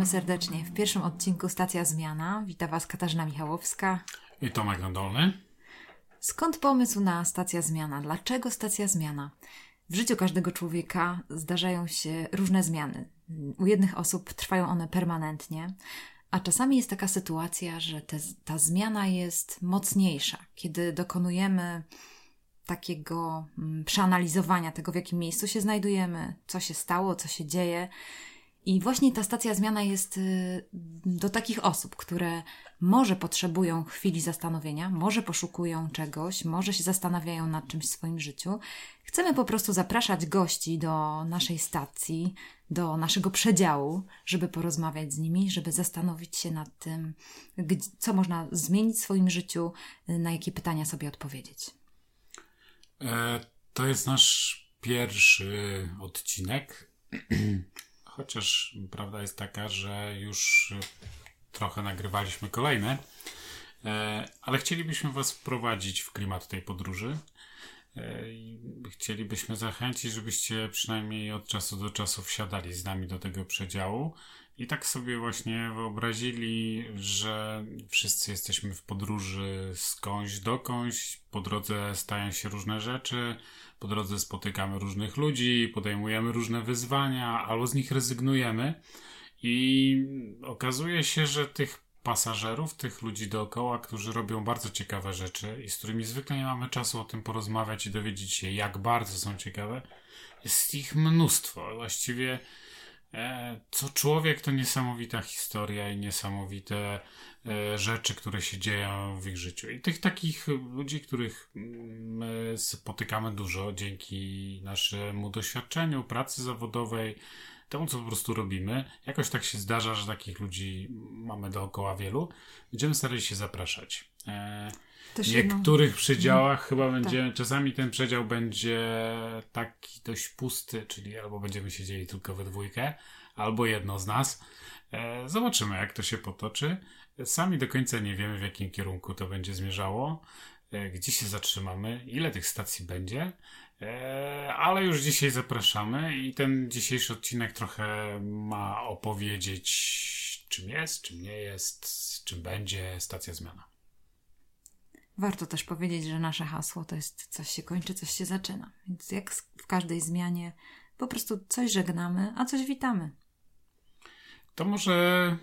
Witamy serdecznie w pierwszym odcinku Stacja Zmiana. Witam Was Katarzyna Michałowska i Tomek Nadolny. Skąd pomysł na Stacja Zmiana? Dlaczego Stacja Zmiana? W życiu każdego człowieka zdarzają się różne zmiany. U jednych osób trwają one permanentnie, a czasami jest taka sytuacja, że te, ta zmiana jest mocniejsza, kiedy dokonujemy takiego mm, przeanalizowania tego, w jakim miejscu się znajdujemy, co się stało, co się dzieje. I właśnie ta stacja zmiana jest y, do takich osób, które może potrzebują chwili zastanowienia, może poszukują czegoś, może się zastanawiają nad czymś w swoim życiu. Chcemy po prostu zapraszać gości do naszej stacji, do naszego przedziału, żeby porozmawiać z nimi, żeby zastanowić się nad tym, co można zmienić w swoim życiu, y, na jakie pytania sobie odpowiedzieć. E, to jest nasz pierwszy odcinek. Chociaż prawda jest taka, że już trochę nagrywaliśmy kolejne, e, ale chcielibyśmy Was wprowadzić w klimat tej podróży. E, chcielibyśmy zachęcić, żebyście przynajmniej od czasu do czasu wsiadali z nami do tego przedziału i tak sobie właśnie wyobrazili, że wszyscy jesteśmy w podróży skądś dokądś, po drodze stają się różne rzeczy, po drodze spotykamy różnych ludzi, podejmujemy różne wyzwania, albo z nich rezygnujemy. I okazuje się, że tych pasażerów, tych ludzi dookoła, którzy robią bardzo ciekawe rzeczy i z którymi zwykle nie mamy czasu o tym porozmawiać i dowiedzieć się, jak bardzo są ciekawe, jest ich mnóstwo. Właściwie co człowiek to niesamowita historia i niesamowite e, rzeczy, które się dzieją w ich życiu. I tych takich ludzi, których my spotykamy dużo dzięki naszemu doświadczeniu, pracy zawodowej, temu, co po prostu robimy. Jakoś tak się zdarza, że takich ludzi mamy dookoła wielu. Będziemy starali się zapraszać. W niektórych przedziałach chyba tak. będzie, tak. czasami ten przedział będzie taki dość pusty, czyli albo będziemy siedzieli tylko we dwójkę, albo jedno z nas. E, zobaczymy, jak to się potoczy. Sami do końca nie wiemy, w jakim kierunku to będzie zmierzało, e, gdzie się zatrzymamy, ile tych stacji będzie, e, ale już dzisiaj zapraszamy i ten dzisiejszy odcinek trochę ma opowiedzieć, czym jest, czym nie jest, czym będzie stacja zmiana. Warto też powiedzieć, że nasze hasło to jest coś się kończy, coś się zaczyna. Więc jak w każdej zmianie, po prostu coś żegnamy, a coś witamy. To może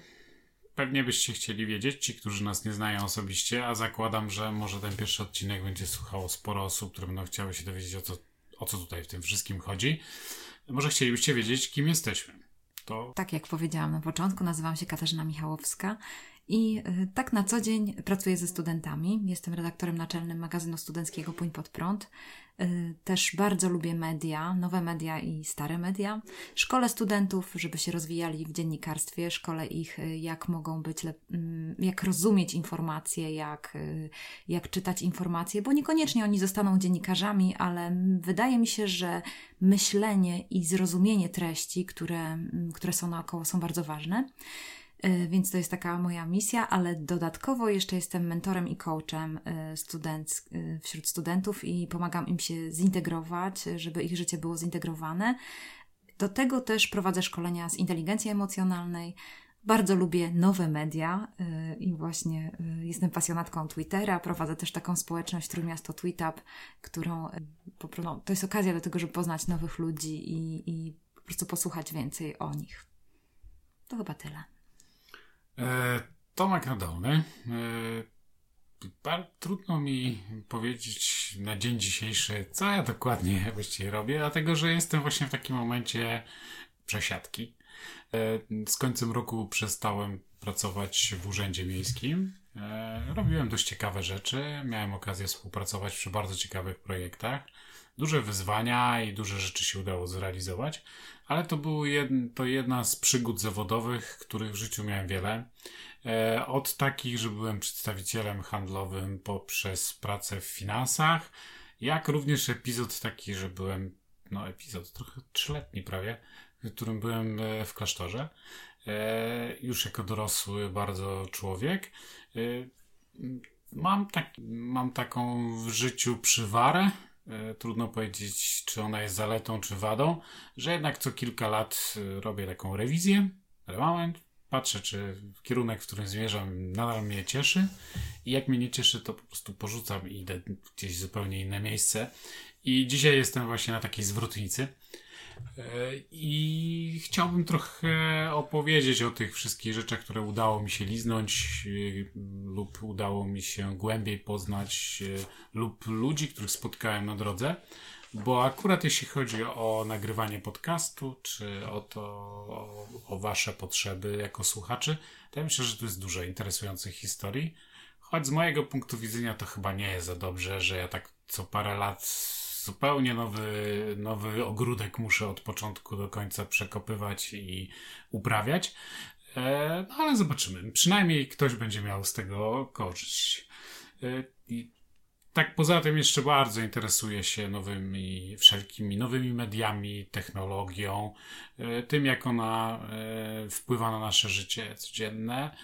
pewnie byście chcieli wiedzieć, ci, którzy nas nie znają osobiście, a zakładam, że może ten pierwszy odcinek będzie słuchało sporo osób, które będą chciały się dowiedzieć, o co, o co tutaj w tym wszystkim chodzi. Może chcielibyście wiedzieć, kim jesteśmy. To... Tak jak powiedziałam na początku, nazywam się Katarzyna Michałowska i y, tak na co dzień pracuję ze studentami. Jestem redaktorem naczelnym magazynu studenckiego Póń pod prąd. Y, też bardzo lubię media, nowe media i stare media. Szkole studentów, żeby się rozwijali w dziennikarstwie, szkole ich, y, jak mogą być, mm, jak rozumieć informacje, jak, jak czytać informacje, bo niekoniecznie oni zostaną dziennikarzami, ale wydaje mi się, że myślenie i zrozumienie treści, które, które są naokoło, są bardzo ważne. E, więc to jest taka moja misja, ale dodatkowo jeszcze jestem mentorem i coachem e, student, e, wśród studentów i pomagam im się zintegrować, żeby ich życie było zintegrowane. Do tego też prowadzę szkolenia z inteligencji emocjonalnej. Bardzo lubię nowe media i właśnie jestem pasjonatką Twittera. Prowadzę też taką społeczność Trójmiasto TweetUp, którą no, to jest okazja do tego, żeby poznać nowych ludzi i, i po prostu posłuchać więcej o nich. To chyba tyle. E, Tomek Nadolny. E, trudno mi powiedzieć na dzień dzisiejszy, co ja dokładnie właściwie robię, dlatego że jestem właśnie w takim momencie przesiadki. E, z końcem roku przestałem pracować w urzędzie miejskim. Robiłem dość ciekawe rzeczy, miałem okazję współpracować przy bardzo ciekawych projektach. Duże wyzwania i duże rzeczy się udało zrealizować, ale to, był to jedna z przygód zawodowych, których w życiu miałem wiele. E, od takich, że byłem przedstawicielem handlowym poprzez pracę w finansach, jak również epizod taki, że byłem, no epizod trochę trzyletni prawie, w którym byłem e, w klasztorze. E, już jako dorosły bardzo człowiek. Mam, tak, mam taką w życiu przywarę, trudno powiedzieć, czy ona jest zaletą, czy wadą, że jednak co kilka lat e, robię taką rewizję, remoment, patrzę, czy kierunek, w którym zmierzam, nadal mnie cieszy. I jak mnie nie cieszy, to po prostu porzucam i idę gdzieś zupełnie inne miejsce. I dzisiaj jestem właśnie na takiej zwrotnicy. E, I chciałbym trochę opowiedzieć o tych wszystkich rzeczach, które udało mi się liznąć, e, lub udało mi się głębiej poznać, e, lub ludzi, których spotkałem na drodze. Bo akurat jeśli chodzi o nagrywanie podcastu, czy o to, o, o wasze potrzeby jako słuchaczy, to ja myślę, że tu jest dużo interesujących historii. Choć z mojego punktu widzenia to chyba nie jest za dobrze, że ja tak co parę lat zupełnie nowy, nowy ogródek muszę od początku do końca przekopywać i uprawiać. E, no ale zobaczymy. Przynajmniej ktoś będzie miał z tego korzyść. E, tak poza tym jeszcze bardzo interesuję się nowymi, wszelkimi nowymi mediami, technologią, e, tym jak ona e, wpływa na nasze życie codzienne.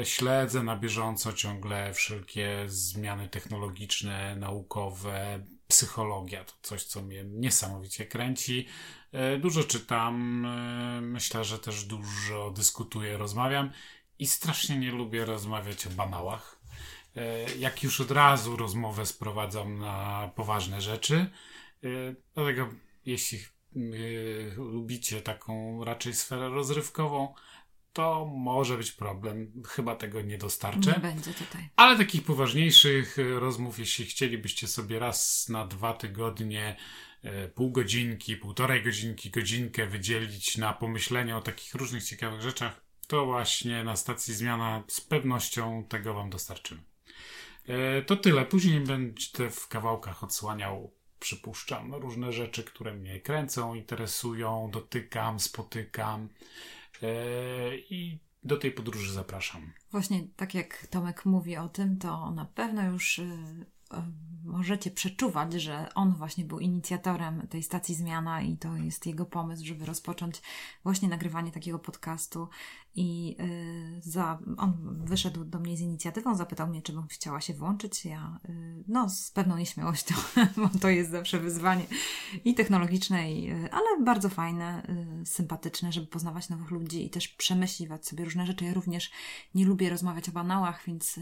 E, śledzę na bieżąco ciągle wszelkie zmiany technologiczne, naukowe, psychologia to coś, co mnie niesamowicie kręci. Dużo czytam, myślę, że też dużo dyskutuję, rozmawiam i strasznie nie lubię rozmawiać o banałach E, jak już od razu rozmowę sprowadzam na poważne rzeczy. E, dlatego jeśli e, lubicie taką raczej sferę rozrywkową, to może być problem. Chyba tego nie dostarczę. Nie będzie tutaj. Ale takich poważniejszych rozmów, jeśli chcielibyście sobie raz na dwa tygodnie pół godzinki, półtorej godzinki, godzinkę wydzielić na pomyślenie o takich różnych ciekawych rzeczach, to właśnie na stacji Zmiana z pewnością tego Wam dostarczymy. E, to tyle. Później będę w kawałkach odsłaniał, przypuszczam, różne rzeczy, które mnie kręcą, interesują, dotykam, spotykam. E, I do tej podróży zapraszam. Właśnie tak jak Tomek mówi o tym, to na pewno już y, możecie przeczuwać, że on właśnie był inicjatorem tej stacji Zmiana i to jest jego pomysł, żeby rozpocząć właśnie nagrywanie takiego podcastu. I y, za, on wyszedł do mnie z inicjatywą, zapytał mnie, czy bym chciała się włączyć. Ja, y, no, z pewną nieśmiałością, bo to jest zawsze wyzwanie i technologiczne, i, y, ale bardzo fajne, sympatyczne, żeby poznawać nowych ludzi i też przemyśliwać sobie różne rzeczy. Ja również nie lubię rozmawiać o banałach, więc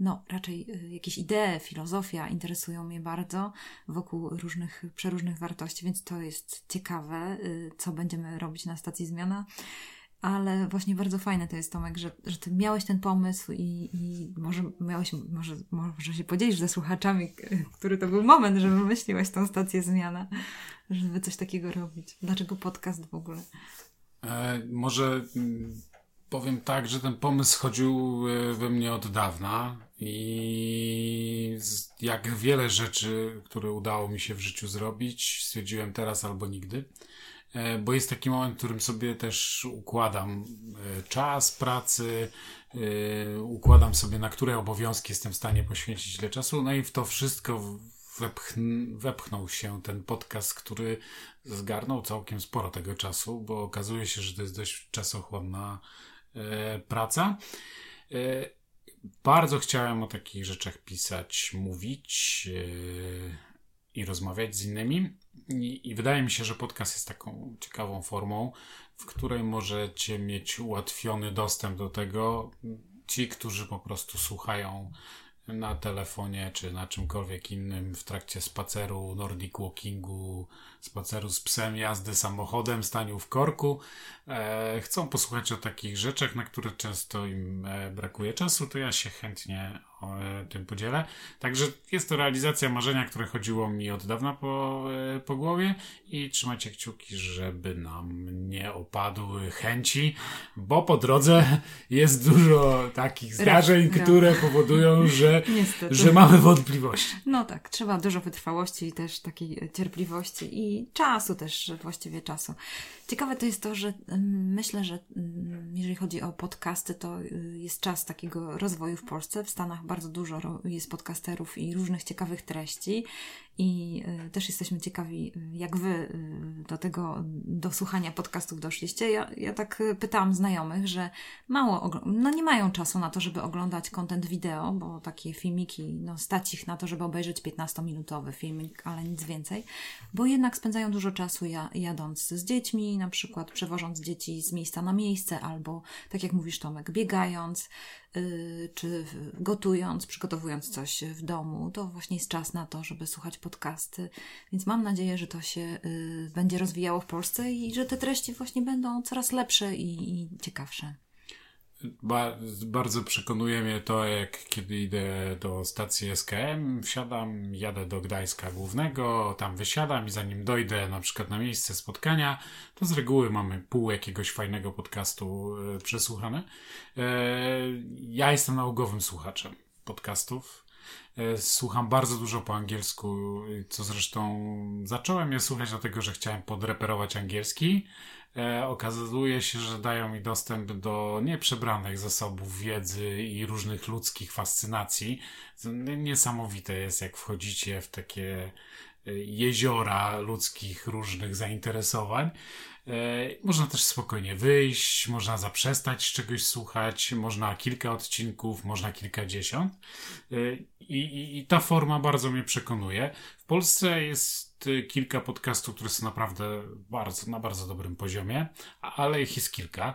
no, raczej y, jakieś idee, filozofia interesują mnie bardzo wokół różnych, przeróżnych wartości, więc to jest ciekawe, y, co będziemy robić na stacji zmiana. Ale właśnie bardzo fajne to jest, Tomek, że, że ty miałeś ten pomysł i, i może miałeś, może, może się podzielisz ze słuchaczami, który to był moment, że wymyśliłeś tą stację zmiana, żeby coś takiego robić. Dlaczego podcast w ogóle? E, może mm, powiem tak, że ten pomysł chodził e, we mnie od dawna i jak wiele rzeczy, które udało mi się w życiu zrobić, stwierdziłem teraz albo nigdy. E, bo jest taki moment, w którym sobie też układam e, czas pracy, układam sobie, na które obowiązki jestem w stanie poświęcić ile czasu, no i w to wszystko wepchn wepchnął się ten podcast, który zgarnął całkiem sporo tego czasu, bo okazuje się, że to jest dość czasochłonna E, praca. Bardzo chciałem o takich rzeczach pisać, mówić e, i rozmawiać z innymi. I, I, wydaje mi się, że podcast jest taką ciekawą formą, w której możecie mieć ułatwiony dostęp do tego. Ci, którzy po prostu słuchają na telefonie czy na czymkolwiek innym w trakcie spaceru, nordic walkingu, spaceru z psem, jazdy samochodem, staniu w korku, e, chcą posłuchać o takich rzeczach, na które często im e, brakuje czasu, to ja się chętnie tym podzielę. Także jest to realizacja marzenia, które chodziło mi od dawna po, e, po głowie i trzymajcie kciuki, żeby nam nie opadły chęci, bo po drodze jest dużo takich zdarzeń, które powodują, że, że mamy wątpliwości. No tak, trzeba dużo wytrwałości i też takiej cierpliwości i czasu też, właściwie czasu. Ciekawe to jest to, że myślę, że jeżeli chodzi o podcasty, to y, jest czas takiego rozwoju w Polsce. W Stanach bardzo dużo jest podcasterów i różnych ciekawych treści. I y, też jesteśmy ciekawi, jak wy y, do tego, do słuchania podcastów doszliście. Ja, ja tak pytałam znajomych, że mało, no nie mają czasu na to, żeby oglądać content wideo, bo takie filmiki, no stać ich na to, żeby obejrzeć 15-minutowy filmik, ale nic więcej, bo jednak spędzają dużo czasu jadąc z dziećmi, na przykład przewożąc dzieci z miejsca na miejsce, albo tak jak mówisz Tomek, biegając, czy gotując, przygotowując coś w domu, to właśnie jest czas na to, żeby słuchać podcasty. Więc mam nadzieję, że to się y, będzie rozwijało w Polsce i że te treści właśnie będą coraz lepsze i, i ciekawsze. Ba bardzo przekonuje mnie to, jak kiedy idę do stacji SKM, wsiadam, jadę do Gdańska Głównego, tam wysiadam i zanim dojdę na przykład na miejsce spotkania, to z reguły mamy pół jakiegoś fajnego podcastu e, przesłuchane. E, ja jestem nałogowym słuchaczem podcastów. E, słucham bardzo dużo po angielsku, co zresztą zacząłem je słuchać dlatego, że chciałem podreperować angielski e, okazuje się, że dają mi dostęp do nieprzebranych zasobów wiedzy i różnych ludzkich fascynacji. Niesamowite jest, jak wchodzicie w takie e, jeziora ludzkich różnych zainteresowań. E, można też spokojnie wyjść, można zaprzestać czegoś słuchać, można kilka odcinków, można kilkadziesiąt. E, I, i, I ta forma bardzo mnie przekonuje. W Polsce jest e, kilka podcastów, które są naprawdę bardzo, na bardzo dobrym poziomie, ale ich jest kilka.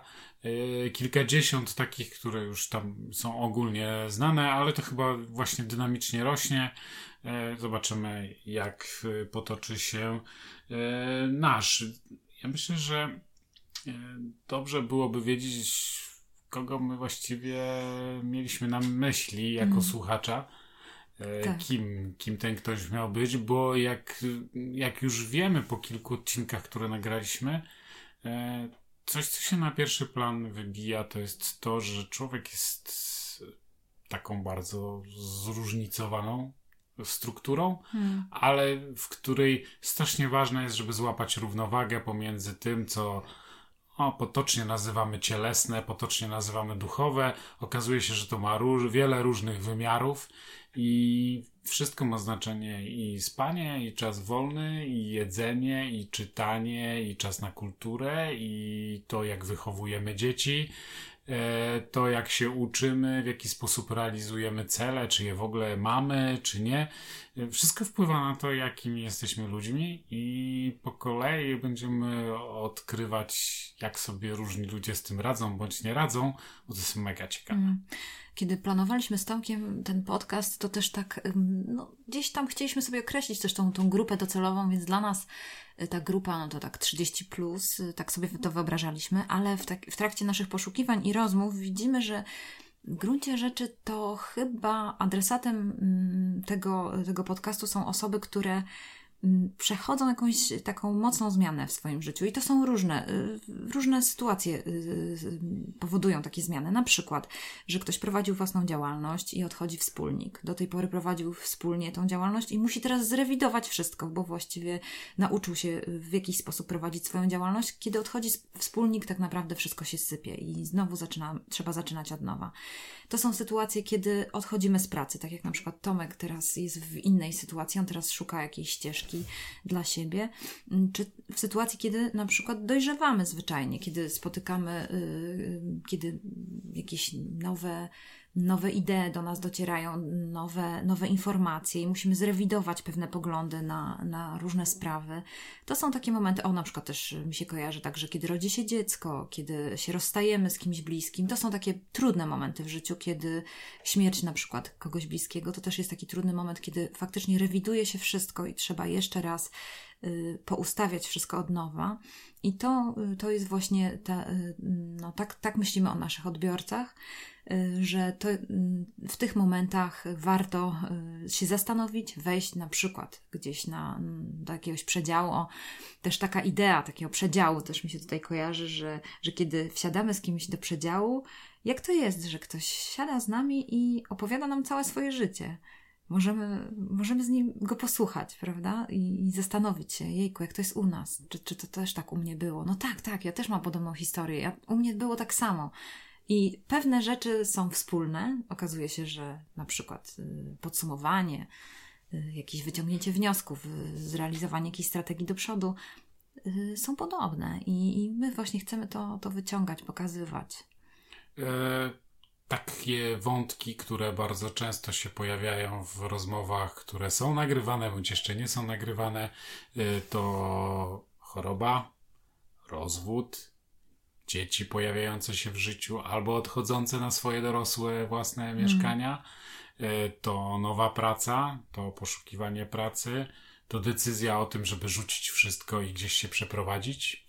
Kilkadziesiąt takich, które już tam są ogólnie znane, ale to chyba właśnie dynamicznie rośnie. Zobaczymy, jak potoczy się nasz. Ja myślę, że e, dobrze byłoby wiedzieć, kogo my właściwie mieliśmy na myśli jako mm. słuchacza. E, tak. Kim, kim ten ktoś miał być, bo jak, jak już wiemy po kilku odcinkach, które nagraliśmy, e, coś, co się na pierwszy plan wybija, to jest to, że człowiek jest taką bardzo zróżnicowaną strukturą, hmm. ale w której strasznie ważne jest, żeby złapać równowagę pomiędzy tym, co o, potocznie nazywamy cielesne, potocznie nazywamy duchowe. Okazuje się, że to ma róż, wiele różnych wymiarów i wszystko ma znaczenie i spanie, i czas wolny, i jedzenie, i czytanie, i czas na kulturę, i to, jak wychowujemy dzieci, to jak się uczymy, w jaki sposób realizujemy cele, czy je w ogóle mamy, czy nie. E, wszystko wpływa na to, jakimi jesteśmy ludźmi, i po kolei będziemy odkrywać, jak sobie różni ludzie z tym radzą bądź nie radzą, bo to jest mega ciekawe. Mm. Kiedy planowaliśmy z Tomkiem ten podcast, to też tak, no, gdzieś tam chcieliśmy sobie określić też tą, tą grupę docelową, więc dla nas ta grupa, no to tak 30 plus, tak sobie to wyobrażaliśmy, ale w, tak, w trakcie naszych poszukiwań i rozmów widzimy, że w gruncie rzeczy to chyba adresatem mm, tego, tego podcastu są osoby, które przechodzą jakąś taką mocną zmianę w swoim życiu i to są różne, y, różne sytuacje y, y, powodują takie zmiany. Na przykład, że ktoś prowadził własną działalność i odchodzi wspólnik. Do tej pory prowadził wspólnie tą działalność i musi teraz zrewidować wszystko, bo właściwie nauczył się w jakiś sposób prowadzić swoją działalność. Kiedy odchodzi wspólnik, tak naprawdę wszystko się sypie i znowu zaczyna, trzeba zaczynać od nowa. To są sytuacje, kiedy odchodzimy z pracy, tak jak na przykład Tomek teraz jest w innej sytuacji, on teraz szuka jakiejś ścieżki dla siebie, mm, czy w sytuacji, kiedy na przykład dojrzewamy zwyczajnie, kiedy spotykamy, yy, kiedy jakieś nowe nowe idee do nas docierają, nowe, nowe informacje i musimy zrewidować pewne poglądy na, na różne sprawy. To są takie momenty, o na przykład też mi się kojarzy tak, że kiedy rodzi się dziecko, kiedy się rozstajemy z kimś bliskim, to są takie trudne momenty w życiu, kiedy śmierć na przykład kogoś bliskiego, to też jest taki trudny moment, kiedy faktycznie rewiduje się wszystko i trzeba jeszcze raz y, poustawiać wszystko od nowa. I to, y, to jest właśnie ta, y, no tak, tak myślimy o naszych odbiorcach. Y, że to mm, w tych momentach warto y, się zastanowić, wejść na przykład gdzieś na, mm, do jakiegoś przedziału. O, też taka idea takiego przedziału też mi się tutaj kojarzy, że, że kiedy wsiadamy z kimś do przedziału, jak to jest, że ktoś siada z nami i opowiada nam całe swoje życie. Możemy, możemy z nim go posłuchać, prawda? I, I, zastanowić się, jejku, jak to jest u nas. Czy, czy to też tak u mnie było? No tak, tak, ja też mam podobną historię. Ja, u mnie było tak samo. I pewne rzeczy są wspólne. Okazuje się, że na przykład y, podsumowanie, jakieś wyciągnięcie wniosków, zrealizowanie jakiejś strategii do przodu są podobne i, my właśnie chcemy to, to wyciągać, pokazywać. E, takie wątki, które bardzo często się pojawiają w rozmowach, które są nagrywane bądź jeszcze nie są nagrywane, to choroba, rozwód, dzieci pojawiające się w życiu albo odchodzące na swoje dorosłe własne mm. mieszkania, e, to nowa praca, to poszukiwanie pracy, to decyzja o tym, żeby rzucić wszystko i gdzieś się przeprowadzić.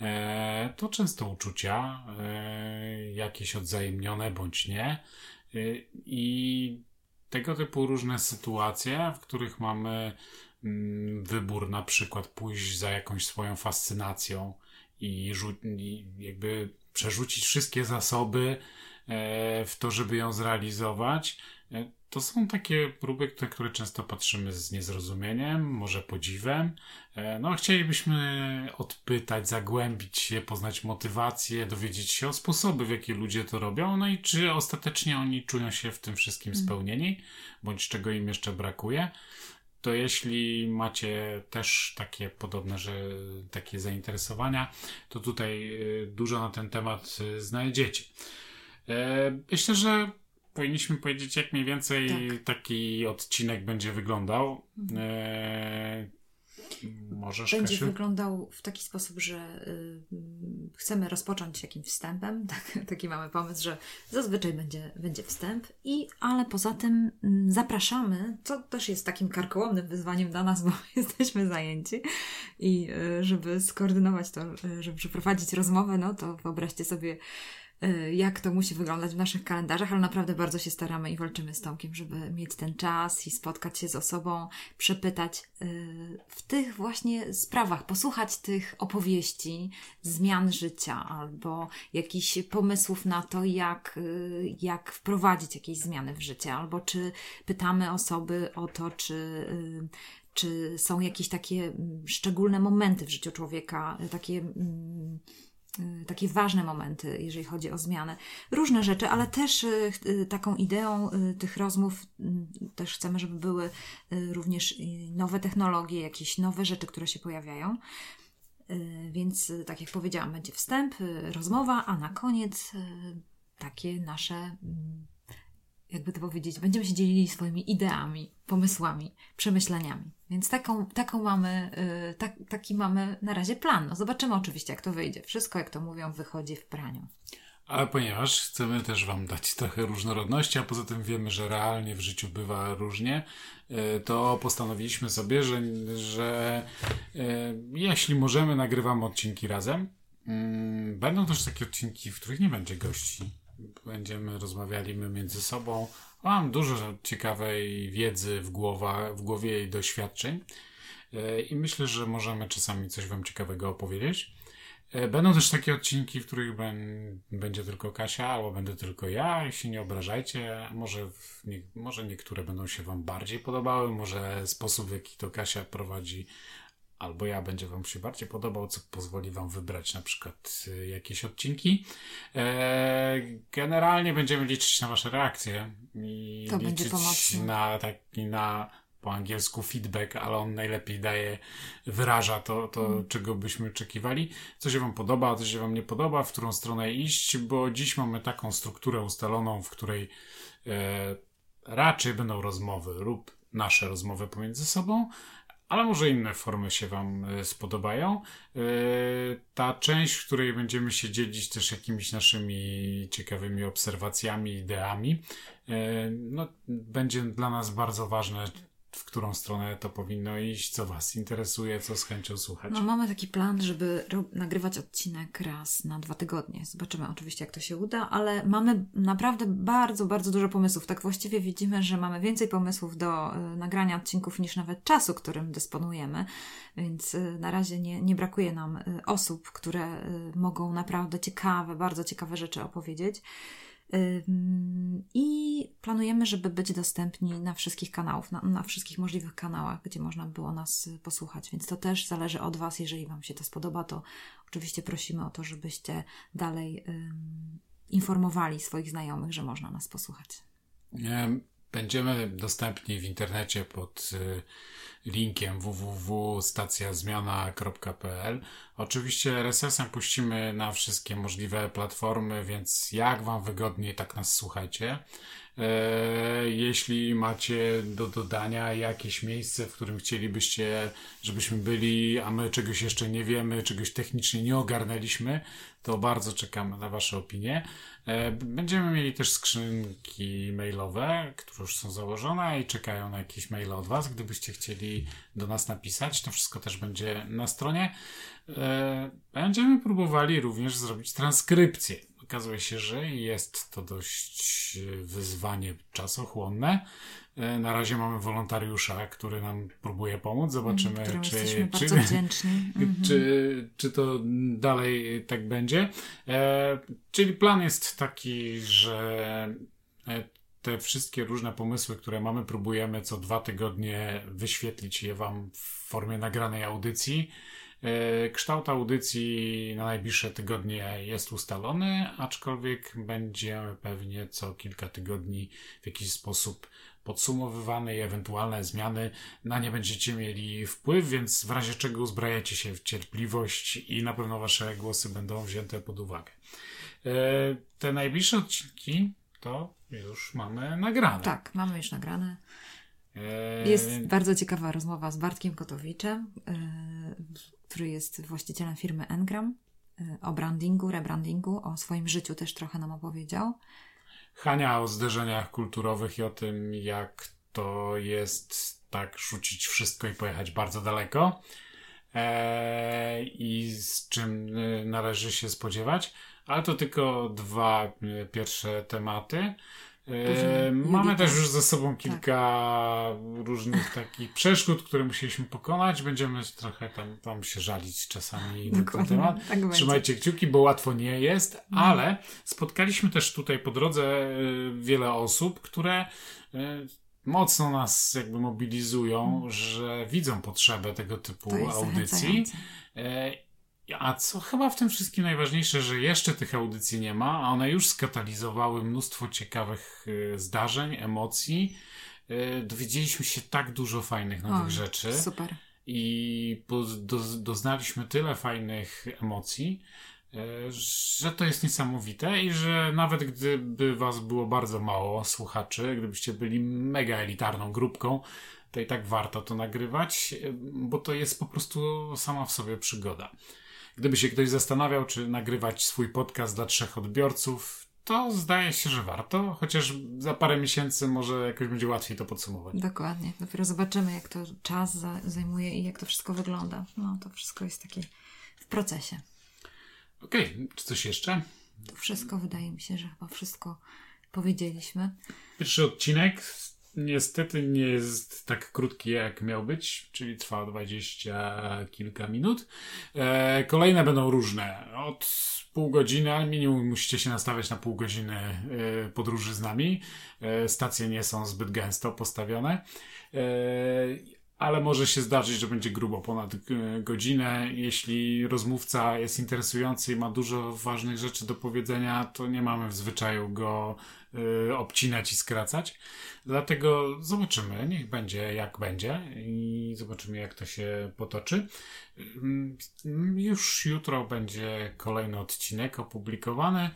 E, to często uczucia, e, jakieś odzajemnione bądź nie. I tego typu różne sytuacje, w których mamy mm, wybór, na przykład pójść za jakąś swoją fascynacją i, i jakby przerzucić wszystkie zasoby w to, żeby ją zrealizować, to są takie próby, na które często patrzymy z niezrozumieniem, może podziwem. E, no, chcielibyśmy odpytać, zagłębić się, poznać motywację, dowiedzieć się o sposoby, w jaki ludzie to robią, no i czy ostatecznie oni czują się w tym wszystkim mm. spełnieni, bądź czego im jeszcze brakuje. To jeśli macie też takie podobne, że takie zainteresowania, to tutaj e, dużo na ten temat e, znajdziecie. Myślę, że powinniśmy powiedzieć, jak mniej więcej tak. taki odcinek będzie wyglądał. Możesz, Będzie Kasiu? wyglądał w taki sposób, że y, chcemy rozpocząć jakimś wstępem. Tak, taki mamy pomysł, że zazwyczaj będzie, będzie wstęp, i, ale poza tym y, zapraszamy, co też jest takim karkołomnym wyzwaniem dla nas, bo jesteśmy zajęci. I y, żeby skoordynować to, y, żeby przeprowadzić rozmowę, no to wyobraźcie sobie jak to musi wyglądać w naszych kalendarzach, ale naprawdę bardzo się staramy i walczymy z Tomkiem, żeby mieć ten czas i spotkać się z osobą, przepytać y, w tych właśnie sprawach, posłuchać tych opowieści, zmian życia albo jakichś pomysłów na to, jak, y, jak wprowadzić jakieś zmiany w życie, albo czy pytamy osoby o to, czy czy są jakieś takie mm, szczególne momenty w życiu człowieka, takie mm, Y, takie ważne momenty, jeżeli chodzi o zmianę. Różne rzeczy, ale też y, y, taką ideą tych rozmów też chcemy, żeby były również nowe technologie, jakieś nowe rzeczy, które się pojawiają. Więc, tak jak powiedziałam, będzie wstęp, rozmowa, a na koniec takie nasze mm, jakby to powiedzieć, będziemy się dzielili swoimi ideami, pomysłami, przemyśleniami. Więc taką, taką mamy, yy, tak, taki mamy na razie plan. No zobaczymy oczywiście, jak to wyjdzie. Wszystko, jak to mówią, wychodzi w praniu. Ale ponieważ chcemy też Wam dać trochę różnorodności, a poza tym wiemy, że realnie w życiu bywa różnie, y, to postanowiliśmy sobie, że, że y, jeśli możemy, nagrywamy odcinki razem. Mm, będą też takie odcinki, w których nie będzie gości będziemy rozmawiali my między sobą. Mam dużo ciekawej wiedzy w, głowa, w głowie i doświadczeń e, i myślę, że możemy czasami coś Wam ciekawego opowiedzieć. E, będą też takie odcinki, w których będzie tylko Kasia, albo będę tylko ja, jeśli nie obrażajcie. Może, nie, może niektóre będą się Wam bardziej podobały, może sposób, w jaki to Kasia prowadzi albo ja będzie Wam się bardziej podobał, co pozwoli Wam wybrać na przykład y, jakieś odcinki. E, generalnie będziemy liczyć na Wasze reakcje i to liczyć na taki na po angielsku feedback, ale on najlepiej daje, wyraża to, to mm. czego byśmy oczekiwali. Co się Wam podoba, co się Wam nie podoba, w którą stronę iść, bo dziś mamy taką strukturę ustaloną, w której e, raczej będą rozmowy lub nasze rozmowy pomiędzy sobą, ale może inne formy się Wam e, spodobają. E, ta część, w której będziemy się dzielić też jakimiś naszymi ciekawymi obserwacjami, ideami, e, no, będzie dla nas bardzo ważne, w którą stronę to powinno iść, co Was interesuje, co z chęcią słuchać. No, mamy taki plan, żeby nagrywać odcinek raz na dwa tygodnie. Zobaczymy oczywiście, jak to się uda, ale mamy naprawdę bardzo, bardzo dużo pomysłów. Tak właściwie widzimy, że mamy więcej pomysłów do y, nagrania odcinków niż nawet czasu, którym dysponujemy, więc y, na razie nie, nie brakuje nam y, osób, które mogą naprawdę ciekawe, bardzo ciekawe rzeczy opowiedzieć. I planujemy, żeby być dostępni na wszystkich kanałach, na, na, wszystkich możliwych kanałach, gdzie można było nas posłuchać. Więc to też zależy od Was. Jeżeli Wam się to spodoba, to oczywiście prosimy o to, żebyście dalej um, informowali swoich znajomych, że można nas posłuchać. Będziemy dostępni w internecie pod y, linkiem www.stacjazmiana.pl. Oczywiście RSS-em puścimy na wszystkie możliwe platformy, więc jak Wam wygodniej, tak nas słuchajcie. E, jeśli macie do dodania jakieś miejsce, w którym chcielibyście, żebyśmy byli, a my czegoś jeszcze nie wiemy, czegoś technicznie nie ogarnęliśmy, to bardzo czekamy na Wasze opinie. E, będziemy mieli też skrzynki mailowe, które już są założone i czekają na jakieś maile od Was. Gdybyście chcieli do nas napisać, to wszystko też będzie na stronie. E, będziemy próbowali również zrobić transkrypcję okazuje się, że jest to dość e, wyzwanie czasochłonne. E, na razie mamy wolontariusza, który nam próbuje pomóc. Zobaczymy, Którym czy, czy. Mhm. czy, czy to dalej tak będzie. E, czyli plan jest taki, że e, te wszystkie różne pomysły, które mamy, próbujemy co dwa tygodnie wyświetlić je Wam w formie nagranej audycji. E, kształt audycji na najbliższe tygodnie jest ustalony, aczkolwiek będzie pewnie co kilka tygodni w jakiś sposób podsumowywany i ewentualne zmiany na nie będziecie mieli wpływ, więc w razie czego uzbrajajcie się w cierpliwość i na pewno wasze głosy będą wzięte pod uwagę. E, te najbliższe odcinki to już mamy nagrane. Tak, mamy już nagrane. E, Jest bardzo ciekawa rozmowa z Bartkiem Kotowiczem, który jest właścicielem firmy Engram, yy, o brandingu, rebrandingu, o swoim życiu też trochę nam opowiedział. Hania o zderzeniach kulturowych i o tym, jak to jest tak rzucić wszystko i pojechać bardzo daleko e, i z czym e, należy się spodziewać. Ale to tylko dwa e, pierwsze tematy. E, mamy też już ze sobą kilka różnych takich przeszkód, które musieliśmy pokonać. Będziemy trochę tam, tam się żalić czasami na ten Dokładnie, temat. tak będzie. Trzymajcie kciuki, bo łatwo nie jest, ale spotkaliśmy też tutaj po drodze y, wiele osób, które y, mocno nas jakby mobilizują, że widzą potrzebę tego typu audycji. A co chyba w tym wszystkim najważniejsze, że jeszcze tych audycji nie ma, a one już skatalizowały mnóstwo ciekawych y, zdarzeń, emocji. Y, Dowiedzieliśmy się tak dużo fajnych nowych O, rzeczy Super. i doznaliśmy tyle fajnych emocji, e, że to jest niesamowite i że nawet gdyby was było bardzo mało słuchaczy, gdybyście byli mega elitarną grupką, to i tak warto to nagrywać, bo to jest po prostu sama w sobie przygoda. Gdyby się ktoś zastanawiał, czy nagrywać swój podcast dla trzech odbiorców, to zdaje się, że warto, chociaż za parę miesięcy może jakoś będzie łatwiej to podsumować. Dokładnie. Dopiero zobaczymy, jak to czas za, zajmuje i jak to wszystko wygląda. No, to wszystko jest takie w procesie. Okej, czy coś jeszcze? To wszystko wydaje mi się, że chyba wszystko powiedzieliśmy. Pierwszy odcinek niestety nie jest tak krótki, jak miał być, czyli trwa 20 kilka minut. E, kolejne będą różne. Od pół godziny, ale minimum musicie się nastawiać na pół godziny e, podróży z nami. E, stacje nie są zbyt gęsto postawione. Ale może się zdarzyć, że będzie grubo ponad godzinę. Jeśli rozmówca jest interesujący i ma dużo ważnych rzeczy do powiedzenia, to nie mamy w zwyczaju go obcinać i skracać. Dlatego zobaczymy, niech będzie jak będzie i zobaczymy jak to się potoczy. Ym, Już jutro będzie kolejny odcinek opublikowany.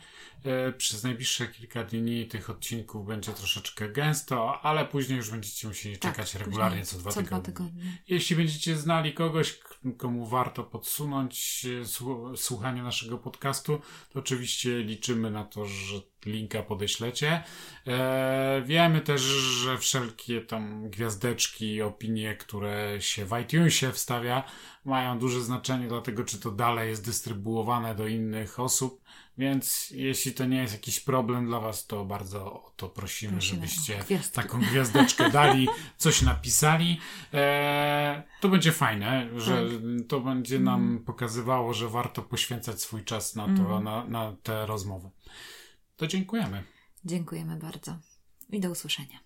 Y, Przez najbliższe kilka dni tych odcinków będzie troszeczkę gęsto, ale później już będziecie musieli czekać Tak, regularnie co dwa co dwa tygodnie. tygodnie. Jeśli będziecie znali kogoś, komu warto podsunąć e, słu- słuchanie naszego podcastu, to oczywiście liczymy na to, że linka podeślecie. E, wiemy też, że wszelkie tam gwiazdeczki opinie, które się w iTunesie wstawia, mają duże znaczenie dla tego, czy to dalej jest dystrybuowane do innych osób. Więc jeśli to nie jest jakiś problem dla Was, to bardzo o to prosimy, Prosimy żebyście gwiazdki. taką gwiazdeczkę dali, coś napisali. E, to będzie fajne, że to będzie nam pokazywało, że warto poświęcać swój czas na to, na, na te rozmowy. To dziękujemy. Dziękujemy bardzo i do usłyszenia.